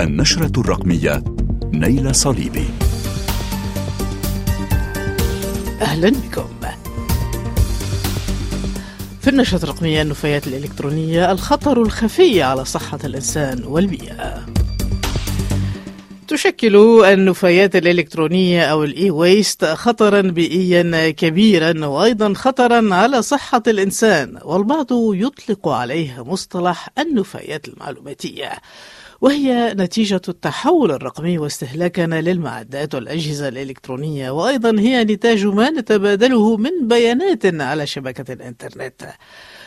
النشرة الرقمية نيل صليبي. أهلا بكم. في النشرة الرقمية النفايات الإلكترونية الخطر الخفي على صحة الإنسان والبيئة. تشكل النفايات الإلكترونية أو الإي ويست خطرا بيئيا كبيرا وأيضا خطرا على صحة الإنسان والبعض يطلق عليها مصطلح النفايات المعلوماتية. وهي نتيجة التحول الرقمي واستهلاكنا للمعدات والأجهزة الإلكترونية. وأيضا هي نتاج ما نتبادله من بيانات على شبكة الإنترنت.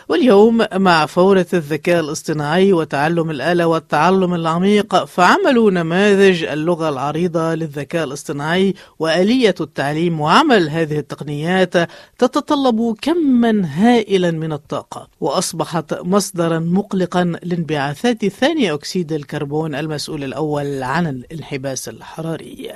واليوم مع فورة الذكاء الاصطناعي وتعلم الآلة والتعلم العميق فعملوا نماذج اللغة العريضة للذكاء الاصطناعي وآلية التعليم وعمل هذه التقنيات تتطلب كما هائلا من الطاقة. وأصبحت مصدرا مقلقا لانبعاثات ثاني أكسيد الكربون المسؤول الأول عن الانحباس الحراري.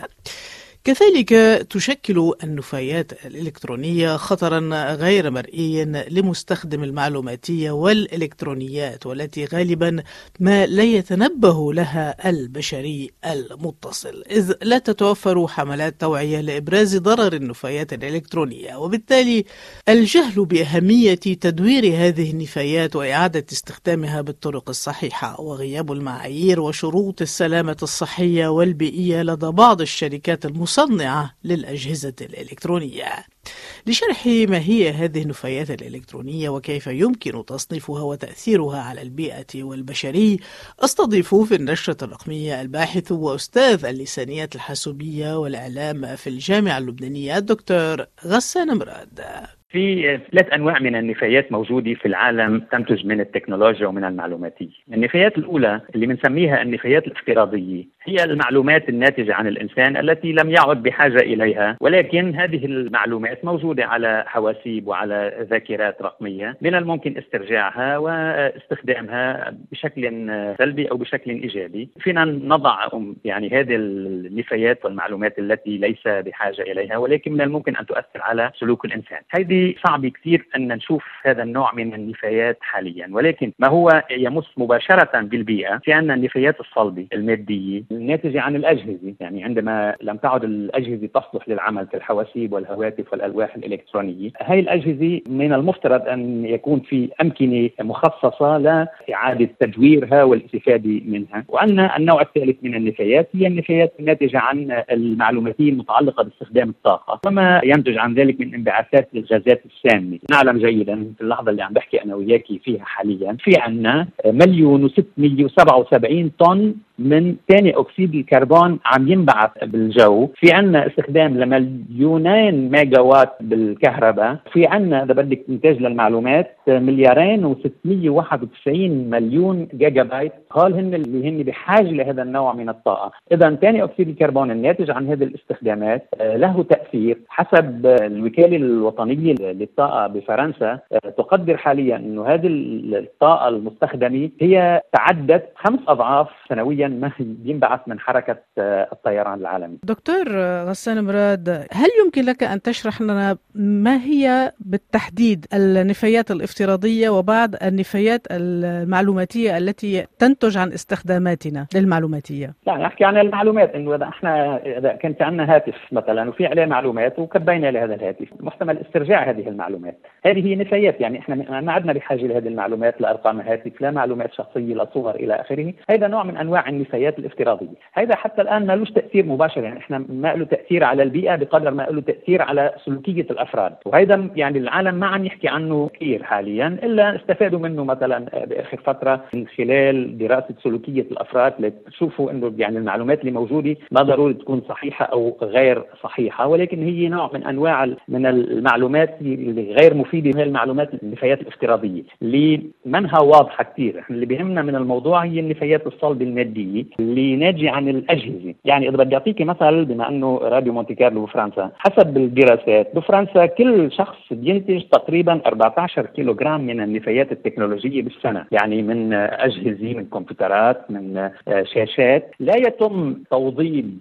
كذلك تشكل النفايات الإلكترونية خطرا غير مرئي لمستخدم المعلوماتية والإلكترونيات والتي غالبا ما لا يتنبه لها البشري المتصل. إذ لا تتوفر حملات توعية لإبراز ضرر النفايات الإلكترونية وبالتالي الجهل بأهمية تدوير هذه النفايات وإعادة استخدامها بالطرق الصحيحة. وغياب المعايير وشروط السلامة الصحية والبيئية لدى بعض الشركات المصنعة مصنعة للأجهزة الإلكترونية. لشرح ما هي هذه النفايات الإلكترونية وكيف يمكن تصنيفها وتأثيرها على البيئة والبشري أستضيف في النشرة الرقمية الباحث وأستاذ اللسانيات الحاسوبية والإعلام في الجامعة اللبنانية الدكتور غسان مراد. في ثلاث أنواع من النفايات موجودة في العالم تنتج من التكنولوجيا ومن المعلوماتية. النفايات الأولى اللي بنسميها النفايات الافتراضية هي المعلومات الناتجة عن الإنسان التي لم يعد بحاجة إليها، ولكن هذه المعلومات موجودة على حواسيب وعلى ذاكرات رقمية، من الممكن استرجاعها واستخدامها بشكل سلبي أو بشكل إيجابي. فينا نضع يعني هذه النفايات والمعلومات التي ليس بحاجة إليها ولكن من الممكن أن تؤثر على سلوك الإنسان. هذه صعب كثير أن نشوف هذا النوع من النفايات حاليا. ولكن ما هو يمس مباشرة بالبيئة في عندنا النفايات الصلبة المادية الناتجة عن الأجهزة. يعني عندما لم تعد الأجهزة تصلح للعمل كالحواسيب والهواتف والألواح الإلكترونية هاي الأجهزة من المفترض أن يكون في أمكنة مخصصة لإعادة تدويرها والاستفادة منها. وعندنا النوع الثالث من النفايات هي النفايات الناتجة عن المعلوماتية المتعلقة باستخدام الطاقة. وما ينتج عن ذلك من انبعاثات الغازات الغازات السامة، نعلم جيدا في اللحظة اللي عم بحكي أنا وياك فيها حاليا في عندنا مليون و677 طن من ثاني أكسيد الكربون عم ينبعث بالجو، في عندنا استخدام لمليونين ميجا وات بالكهرباء، في عندنا إذا بدك إنتاج للمعلومات مليارين و691 مليون جيجا بايت، هول هن اللي هن بحاجة لهذا النوع من الطاقة، إذا ثاني أكسيد الكربون الناتج عن هذه الاستخدامات له تأثير. حسب الوكالة الوطنية للطاقة بفرنسا تقدر حاليا إنه هذه الطاقة المستخدمة هي تعدت خمس أضعاف سنويا ما ينبعث من حركة الطيران العالمي. دكتور غسان مراد، هل يمكن لك أن تشرح لنا ما هي بالتحديد النفايات الافتراضية وبعض النفايات المعلوماتية التي تنتج عن استخداماتنا للمعلوماتية؟ لا نحكي عن المعلومات إنه إذا إحنا إذا كانت عندنا هاتف مثلا وفي عليه معلومات وكبينا لهذا الهاتف، محتمل استرجاع هذه المعلومات هذه هي نفايات يعني إحنا ما عدنا بحاجه لهذه المعلومات لارقام هاتف لا معلومات شخصية لا صور إلى آخره هذا نوع من أنواع النفايات الافتراضية. هذا حتى الآن ما لهش تأثير مباشر يعني إحنا ما له تأثير على البيئة بقدر ما له تأثير على سلوكية الأفراد. وهذا يعني العالم ما عم يحكي عنه كثير حاليا إلا استفادوا منه مثلا بآخر فترة من خلال دراسة سلوكية الأفراد. لتشوفوا إنه يعني المعلومات اللي موجودة ما ضروري تكون صحيحة أو غير صحيحة. ولكن هي نوع من أنواع من المعلومات اللي غير مفيدة هي المعلومات النفايات الافتراضية. اللي منها واضحة كثير. اللي بيهمنا من الموضوع هي النفايات الصلبه الماديه اللي ناتجي عن الأجهزة. يعني إذا بدي اعطيك مثل بما إنه راديو مونتي كارلو بفرنسا حسب الدراسات بفرنسا كل شخص بينتج تقريبا 14 كيلو جرام من النفايات التكنولوجية بالسنة. يعني من أجهزة من كمبيوترات من شاشات. لا يتم توضيب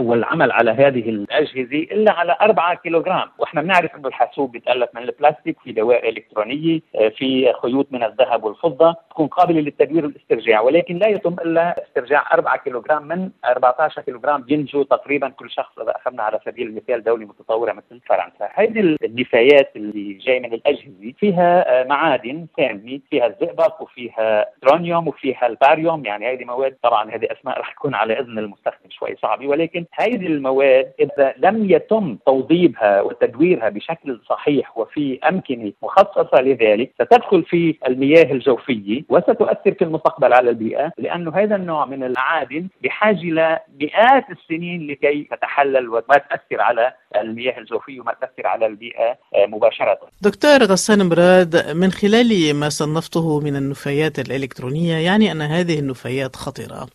والعمل على هذه الأجهزة إلا على 4 كيلو جرام وإحنا بنعرف إنه الحاسوب بيتألف من البلاستيك في دوائر إلكترونية في خيوط من الذهب والفضة تكون قابلة للتدوير والاسترجاع ولكن لا يتم إلا استرجاع 4 كيلوغرام من 14 كيلوغرام بينتجو تقريبا كل شخص. إذا أخذنا على سبيل المثال دولة متطورة مثل فرنسا. هذه النفايات اللي جاي من الأجهزة فيها معادن سامه فيها الزئبق وفيها ترونيوم وفيها الباريوم. يعني هذه مواد طبعا هذه أسماء رح تكون على إذن المستخدم شوي صعبة. ولكن هذه المواد إذا لم يتم توضيبها وتدويرها بشكل صحيح وفي أمكنة مخصصة لذلك ستدخل في المياه الجوفية وستؤثر في المستقبل على البيئة. لأنه هذا النوع من المعادن بحاجة لمئات السنين لكي تتحلل وما تأثر على المياه الجوفية وما تأثر على البيئة مباشرة. دكتور غسان مراد من خلال ما صنفته من النفايات الإلكترونية يعني أن هذه النفايات خطرة.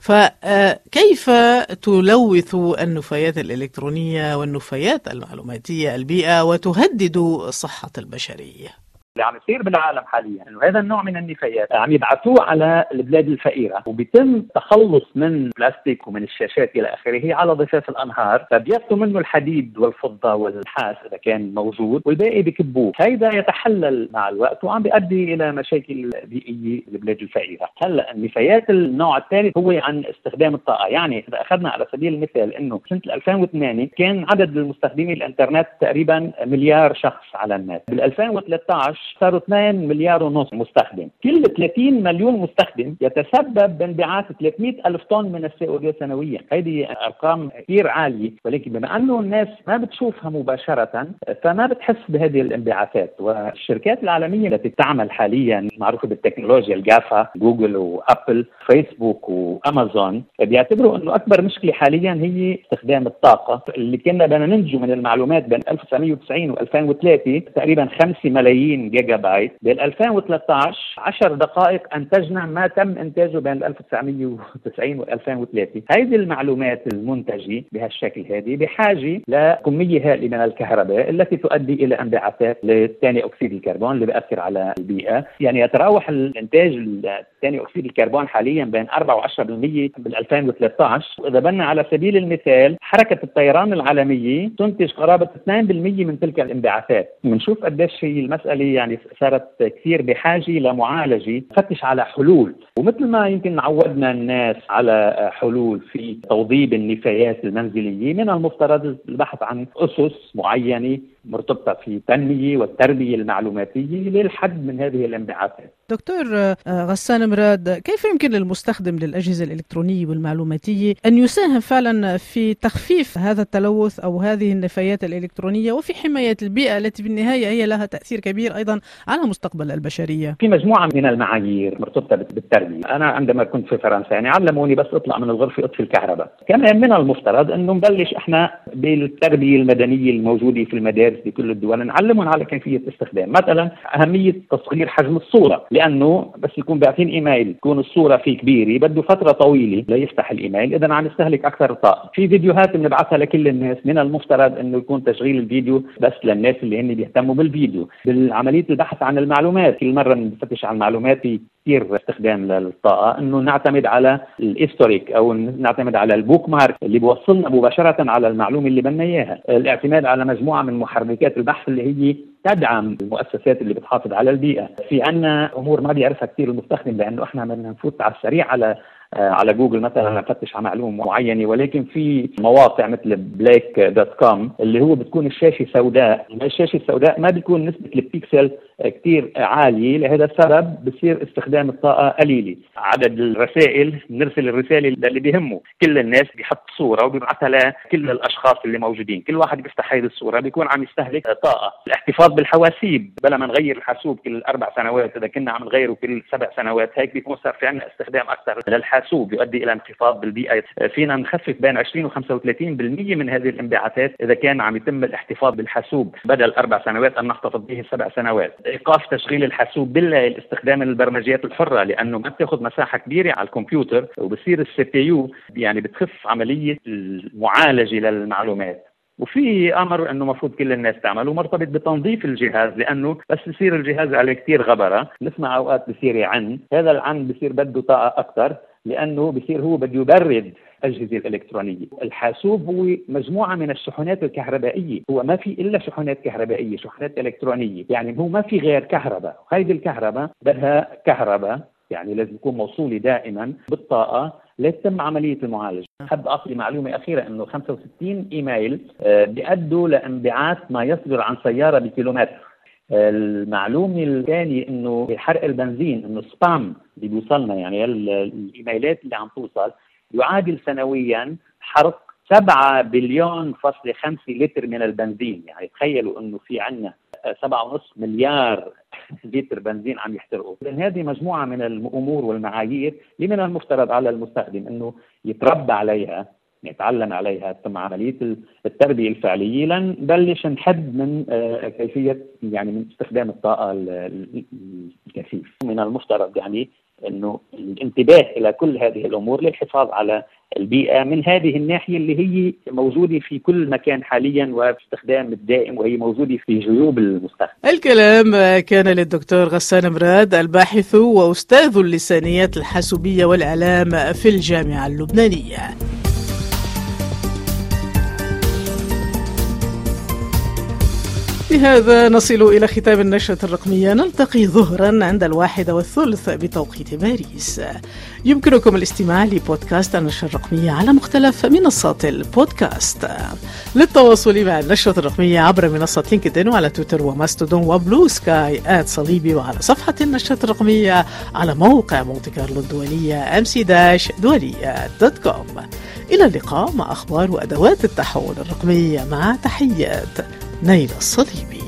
فكيف تلوث النفايات الإلكترونية والنفايات المعلوماتية البيئة وتهدد صحة البشرية؟ اللي عم يصير بالعالم حاليا إنه هذا النوع من النفايات عم يبعثوه على البلاد الفقيرة. وبيتم تخلص من البلاستيك ومن الشاشات إلى آخره على ضفاف الأنهار. فبياخذوا منه الحديد والفضة والنحاس إذا كان موجود والباقي بكبوه. هيدا يتحلل مع الوقت وعم بيؤدي إلى مشاكل بيئية بالبلاد الفقيرة. هلأ النفايات النوع الثالث هو عن استخدام الطاقة. يعني إذا أخذنا على سبيل المثال إنه سنة 2008 كان عدد المستخدمي الإنترنت تقريبا مليار شخص على النت. بال 2013 صاروا 2 مليار ونص مستخدم. كل 30 مليون مستخدم يتسبب بانبعاث 300 ألف طن من ال CO سنويا. هذه أرقام كثير عالية. ولكن بما أنه الناس ما بتشوفها مباشرة فما بتحس بهذه الانبعاثات. والشركات العالمية التي تعمل حاليا معروفة بالتكنولوجيا ال GAFA Google و Apple Facebook و Amazon بيعتبروا أنه أكبر مشكلة حاليا هي استخدام الطاقة. اللي كنا بدنا ننتجه من المعلومات بين 1990 و 2003 تقريبا 5 ملايين جيجا بايت بال 2013 10 دقائق انتجنا ما تم إنتاجه بين 1990 و 2003 هذه المعلومات المنتجة بهالشكل هذه بحاجة لكمية هائله من الكهرباء التي تؤدي إلى انبعاثات لثاني أكسيد الكربون اللي بيأثر على البيئة. يعني يتراوح الإنتاج ثاني أكسيد الكربون حاليا بين 4 و 10% بال 2013 واذا بدنا على سبيل المثال حركة الطيران العالمية تنتج قرابة 2% من تلك الانبعاثات. بنشوف قديش هي المسألة يعني صارت كثير بحاجة لمعالجة تفتش على حلول. ومثل ما يمكن عودنا الناس على حلول في توضيب النفايات المنزلية من المفترض البحث عن أسس معينة مرتبطة في التنميه والتربية المعلوماتية للحد من هذه الانبعاثات. دكتور آه، غسان مراد، كيف يمكن للمستخدم للأجهزة الإلكترونية والمعلوماتية أن يساهم فعلا في تخفيف هذا التلوث أو هذه النفايات الإلكترونية وفي حماية البيئة التي بالنهاية هي لها تأثير كبير أيضا على مستقبل البشرية؟ في مجموعة من المعايير مرتبطة بالتربية، أنا عندما كنت في فرنسا يعني علموني بس اطلع من الغرفة أطفي الكهرباء، كمان من المفترض انه نبلش إحنا بالتربيه المدنية الموجودة في المدارس بكل الدول نعلمهم على كيفية استخدام مثلا أهمية تصغير حجم الصورة لأنه بس يكون باعثين إيميل تكون الصورة فيه كبيرة بده فترة طويلة ليفتح الإيميل. اذا عم يستهلك أكثر طاقة. في فيديوهات بنبعثها لكل الناس من المفترض إنه يكون تشغيل الفيديو بس للناس اللي هن بيهتموا بالفيديو. بالعملية البحث عن المعلومات كل مرة بنفتش عن المعلومات في كثير استخدام للطاقة. إنه نعتمد على ال historique أو نعتمد على ال bookmark اللي بوصلنا مباشرة على المعلومة. اللي بدنا إياها. الاعتماد على مجموعة من محركات البحث اللي هي تدعم المؤسسات اللي بتحافظ على البيئة. في عنا أمور ما بيعرفها كثير المستخدم لأنه إحنا بدنا نفوت على السريع على آه، على جوجل مثلا نفتش على معلومة معينة. ولكن في مواقع مثل Blackle dot com اللي هو بتكون الشاشة سوداء. الشاشة السوداء ما بيكون نسبة البيكسل كثير عالية لهذا السبب بصير استخدام الطاقة قليلة. عدد الرسائل نرسل الرسالة اللي بيهمه. كل الناس بيحط صورة وبيبعثها لكل الأشخاص اللي موجودين. كل واحد بيفتح هذه الصورة بيكون عم يستهلك طاقة. الاحتفاظ بالحواسيب. بلا ما نغير الحاسوب كل أربع سنوات إذا كنا عم نغيره كل سبع سنوات هيك بيكون صار في عندنا استخدام أكثر. للحاسوب يؤدي إلى انخفاض بالبيئة. فينا نخفف بين 20 و 35% من هذه الانبعاثات إذا كان عم يتم الاحتفاظ بالحاسوب بدل أربع سنوات أن نحتفظ به سبع سنوات. إيقاف تشغيل الحاسوب بالليل استخدام البرمجيات الحرة لأنه ما بتاخذ مساحة كبيرة على الكمبيوتر وبصير ال CPU يعني بتخف عملية المعالجة للمعلومات. وفي أمر إنه المفروض كل الناس تعمل ومرتبط بتنظيف الجهاز لأنه بس بصير الجهاز عليه كثير غبرة. نسمع أوقات بصير يعن. هذا العن بصير بده طاقة أكثر لأنه بصير هو بده يبرد الأجهزة الإلكترونية، الحاسوب هو مجموعة من الشحنات الكهربائية، هو ما في إلا شحنات كهربائية، شحنات إلكترونية، يعني هو ما في غير كهرباء، هيدي الكهرباء بدها كهرباء يعني لازم يكون موصولي دائما بالطاقة. لتتم عملية المعالجة، حب أعطي معلومة أخيرة إنه 65 إيميل آه، بيأدوا لانبعاث ما يصدر عن سيارة بكيلومتر. المعلومة الثانية إنه حرق البنزين إنه سبام اللي بيوصلنا. يعني الإيميلات اللي عم توصل يعادل سنويا حرق 7 بليون فاصلة 5 لتر من البنزين. يعني تخيلوا إنه في عندنا 7.5 مليار لتر بنزين عم يحترقوا. لأن هذه مجموعة من الأمور والمعايير اللي من المفترض على المستخدم إنه يتربى عليها نتعلم عليها ثم عملية التربية الفعلية. لنبلش نحد من آه، كيفية يعني من استخدام الطاقة الكثيف. من المفترض يعني إنه الانتباه إلى كل هذه الأمور للحفاظ على البيئة من هذه الناحية اللي هي موجودة في كل مكان حاليا وباستخدام الدائم وهي موجودة في جيوب المستخدم. الكلام كان للدكتور غسان مراد الباحث وأستاذ اللسانيات الحاسوبية والإعلام في الجامعة اللبنانية. بهذا نصل إلى ختام النشرة الرقمية. نلتقي ظهرا عند الواحدة والثلث بتوقيت باريس. يمكنكم الاستماع لبودكاست النشرة الرقمية على مختلف منصات البودكاست. للتواصل مع النشرة الرقمية عبر منصة LinkedIn وعلى Twitter و Mastodon و Bluesky at صليبي وعلى صفحة النشرة الرقمية على موقع مونتي كارلو الدولية MC dash دولية dot com. إلى اللقاء مع أخبار وأدوات التحول الرقمي مع تحيات. نايلة الصليبي